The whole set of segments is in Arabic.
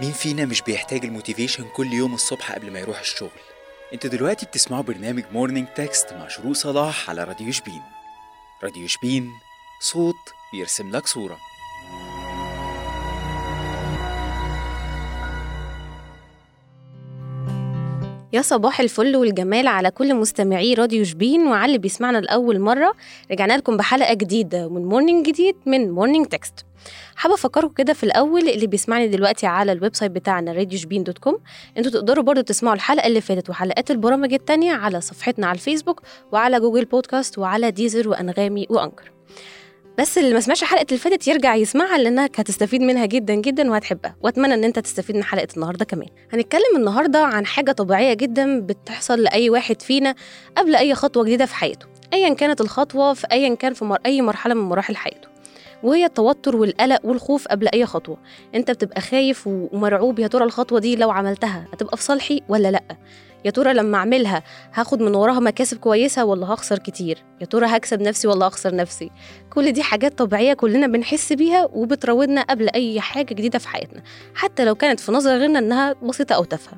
مين فينا مش بيحتاج ال motivation كل يوم الصبح قبل ما يروح الشغل؟ أنتوا دلوقتي بتسمعوا برنامج Morning Text مع شروق صلاح على راديو شبين. راديو شبين صوت بيرسم لك صورة. يا صباح الفل والجمال على كل مستمعي راديو شبين وعلى اللي بيسمعنا لأول مرة. رجعنا لكم بحلقة جديدة من morning جديد من Morning Text حابة أفكركم كده في الأول اللي بيسمعني دلوقتي على ال website بتاعنا راديو شبين dot com أنتوا تقدروا برضو تسمعوا الحلقة اللي فاتت وحلقات البرامج التانية على صفحتنا على الفيسبوك وعلى Google Podcast وعلى Deezer وأنغامي و Anchor. بس اللي ما سمعش الحلقة اللي فاتت يرجع يسمعها لانك هتستفيد منها جدا جدا وهتحبها. وأتمنى إن أنت تستفيد من حلقة النهارده كمان. هنتكلم النهارده عن حاجة طبيعية جدا بتحصل لأي واحد فينا قبل أي خطوة جديدة في حياته. ايا كانت الخطوة في ايا كان في مر... أي مرحلة من مراحل حياته. وهي التوتر والقلق والخوف قبل أي خطوة. أنت بتبقى خايف ومرعوب يا ترى الخطوة دي لو عملتها هتبقى في صالحي ولا لأ؟ يا ترى لما اعملها هاخد من وراها مكاسب كويسة ولا هخسر كتير؟ يا ترى هكسب نفسي ولا هخسر نفسي؟ كل دي حاجات طبيعية كلنا بنحس بيها وبتراودنا قبل أي حاجة جديدة في حياتنا حتى لو كانت في نظر غيرنا إنها بسيطة أو تافهة.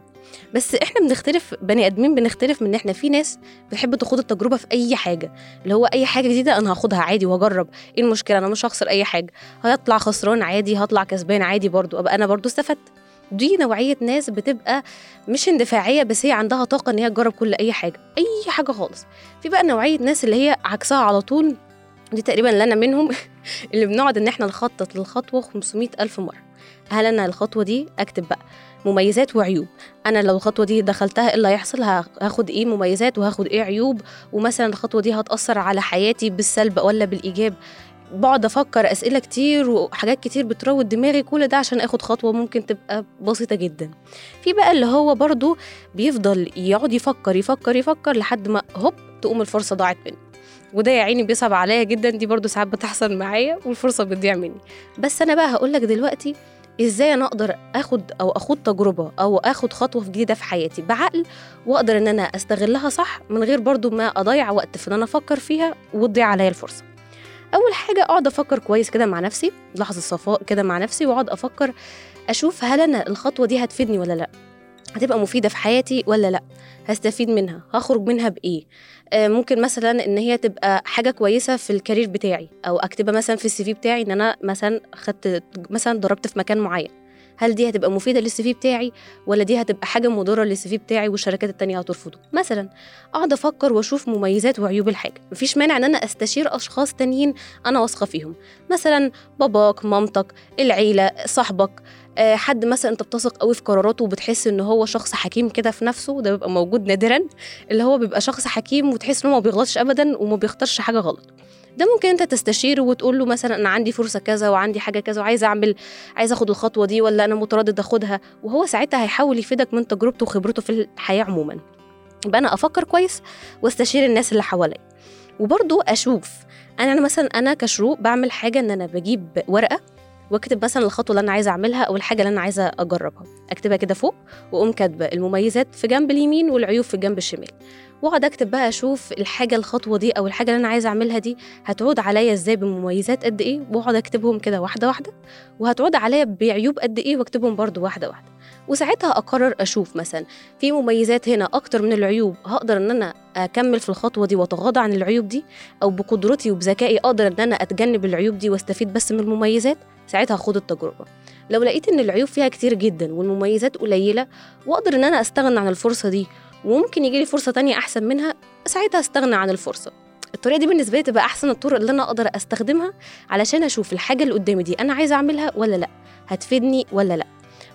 بس إحنا بنختلف بني آدمين بنختلف من إن إحنا في ناس بتحب تخوض التجربة في أي حاجة اللي هو أي حاجة جديدة أنا هاخدها عادي واجرب إيه المشكلة؟ أنا مش هخسر أي حاجة. هطلع خسران عادي هطلع كسبان عادي برضو أبقى أنا برضو استفدت. دي نوعية ناس بتبقى مش اندفاعية بس هي عندها طاقة إن هي تجرب كل أي حاجة أي حاجة خالص. في بقى نوعية ناس اللي هي عكسها على طول دي تقريبا أنا منهم اللي بنقعد إن إحنا نخطط للخطوة 500 ألف مرة. هل أنا الخطوة دي؟ أكتب بقى. مميزات وعيوب. أنا لو الخطوة دي دخلتها إيه اللي هيحصل؟ هاخد إيه مميزات وهاخد إيه عيوب؟ ومثلا الخطوة دي هتأثر على حياتي بالسلب ولا بالإيجاب؟ بقعد أفكر اسئله كتير وحاجات كتير بتروض دماغي كل ده عشان اخد خطوه ممكن تبقى بسيطه جدا. في بقى اللي هو برضو بيفضل يقعد يفكر يفكر يفكر لحد ما هوب تقوم الفرصه ضاعت مني. وده يا عيني بيصعب عليا جدا دي برضو ساعات بتحصل معايا والفرصه بتضيع مني. بس أنا بقى هقولك دلوقتي إزاي أنا أقدر اخد أو اخد تجربه أو اخد خطوه جديده في حياتي بعقل واقدر ان أنا استغلها صح من غير برضو ما اضيع وقت في ان أنا أفكر فيها وتضيع عليا الفرصه. أول حاجة أقعد أفكر كويس كده مع نفسي لحظة صفاء كده مع نفسي وأقعد أفكر أشوف هل أنا الخطوة دي هتفيدني ولا لأ؟ هتبقى مفيدة في حياتي ولا لأ؟ هستفيد منها؟ هخرج منها بإيه؟ آه ممكن مثلا إن هي تبقى حاجة كويسة في الكارير بتاعي أو أكتبها مثلا في السي في بتاعي إن أنا مثلا خدت مثلا ضربت في مكان معين. هل دي هتبقى مفيدة للسي في بتاعي؟ ولا دي هتبقى حاجة مضرة للسي في بتاعي والشركات التانية هترفضه؟ مثلا أقعد أفكر وأشوف مميزات وعيوب الحاجة. مفيش مانع إن أنا أستشير أشخاص تانيين أنا واثقة فيهم. مثلا باباك مامتك العيلة صاحبك. حد مثلا أنت بتثق قوي في قراراته وبتحس إن هو شخص حكيم كده في نفسه ده بيبقى موجود نادرا اللي هو بيبقى شخص حكيم وتحس ان هو ما بيغلطش ابدا وما بيختارش حاجة غلط. ده ممكن أنت تستشيره وتقول له مثلا أنا عندي فرصة كذا وعندي حاجة كذا وعايزه أعمل عايزه آخد الخطوة دي ولا أنا متردد آخدها وهو ساعتها هيحاول يفيدك من تجربته وخبرته في الحياة عموما. يبقى أنا أفكر كويس واستشير الناس اللي حواليا. وبرضو أشوف أنا أنا مثلا أنا كشروق بعمل حاجة إن أنا بجيب ورقة واكتب مثلا الخطوة اللي أنا عايزة أعملها أو الحاجة اللي أنا عايزة أجربها. أكتبها كده فوق وأقوم كاتبة المميزات في جنب اليمين والعيوب في الجنب الشمال. وأقعد أكتب بقى أشوف الحاجة الخطوة دي أو الحاجة اللي أنا عايزة أعملها دي هتعود عليا إزاي بمميزات قد إيه؟ وأقعد أكتبهم كده واحدة واحدة. وهتعود عليا بعيوب قد إيه واكتبهم برضو واحدة واحدة. وساعتها أقرر أشوف مثلا في مميزات هنا أكتر من العيوب هقدر إن أنا أكمل في الخطوة دي وأتغاضى عن العيوب دي؟ أو بقدرتي وبذكائي أقدر إن أنا أتجنب العيوب دي وأستفيد بس من المميزات؟ ساعتها هاخد التجربة. لو لقيت إن العيوب فيها كتير جدا والمميزات قليلة وأقدر إن أنا أستغنى عن الفرصة دي وممكن يجي لي فرصة تانية أحسن منها ساعتها أستغنى عن الفرصة. الطريقة دي بالنسبة لي تبقى أحسن الطرق اللي أنا أقدر أستخدمها علشان أشوف الحاجة اللي قدامي دي أنا عايزة أعملها ولا لأ هتفيدني ولا لأ.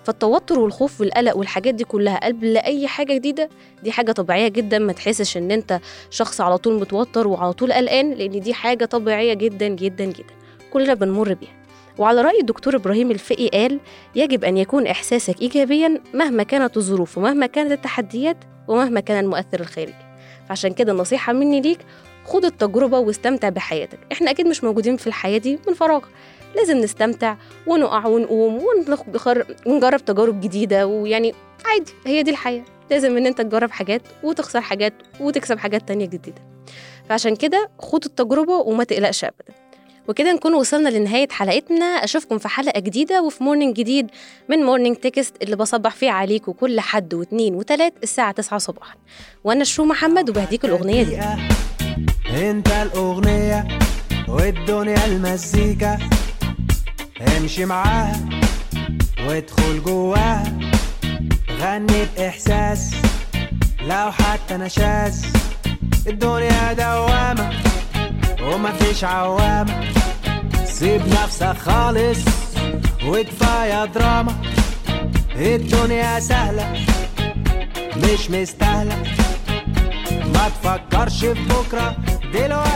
فالتوتر والخوف والقلق والحاجات دي كلها قبل أي حاجة جديدة دي حاجة طبيعية جدا ما تحسش إن أنت شخص على طول متوتر وعلى طول قلقان لأن دي حاجة طبيعية جدا جدا جدا. كلنا بنمر بيها. وعلى رأي الدكتور إبراهيم الفقي قال يجب أن يكون إحساسك إيجابيا مهما كانت الظروف ومهما كانت التحديات ومهما كان المؤثر الخارجي. فعشان كده النصيحة مني ليك خد التجربة واستمتع بحياتك. إحنا أكيد مش موجودين في الحياة دي من فراغ. لازم نستمتع ونقع ونقوم ونجرب تجارب جديدة ويعني عادي هي دي الحياة. لازم إن أنت تجرب حاجات وتخسر حاجات وتكسب حاجات تانية جديدة. فعشان كده خد التجربة وما تقلقش أبدا. وكده نكون وصلنا لنهاية حلقتنا. أشوفكم في حلقة جديدة وفي morning جديد من Morning Text اللي بصبح فيه عليكم كل حد واثنين وتلات الساعة 9 صباحا. وأنا شروق محمد وبهديكوا الأغنية دي. انت الأغنية والدنيا المزيكا. امشي معاها وادخل جواها. غني بإحساس لو حتى نشاز الدنيا دوامة. ومفيش عوامة سيب نفسك خالص وكفاية دراما. الدنيا سهلة مش مستاهلة. ما تفكرش في بكرة دلوقتي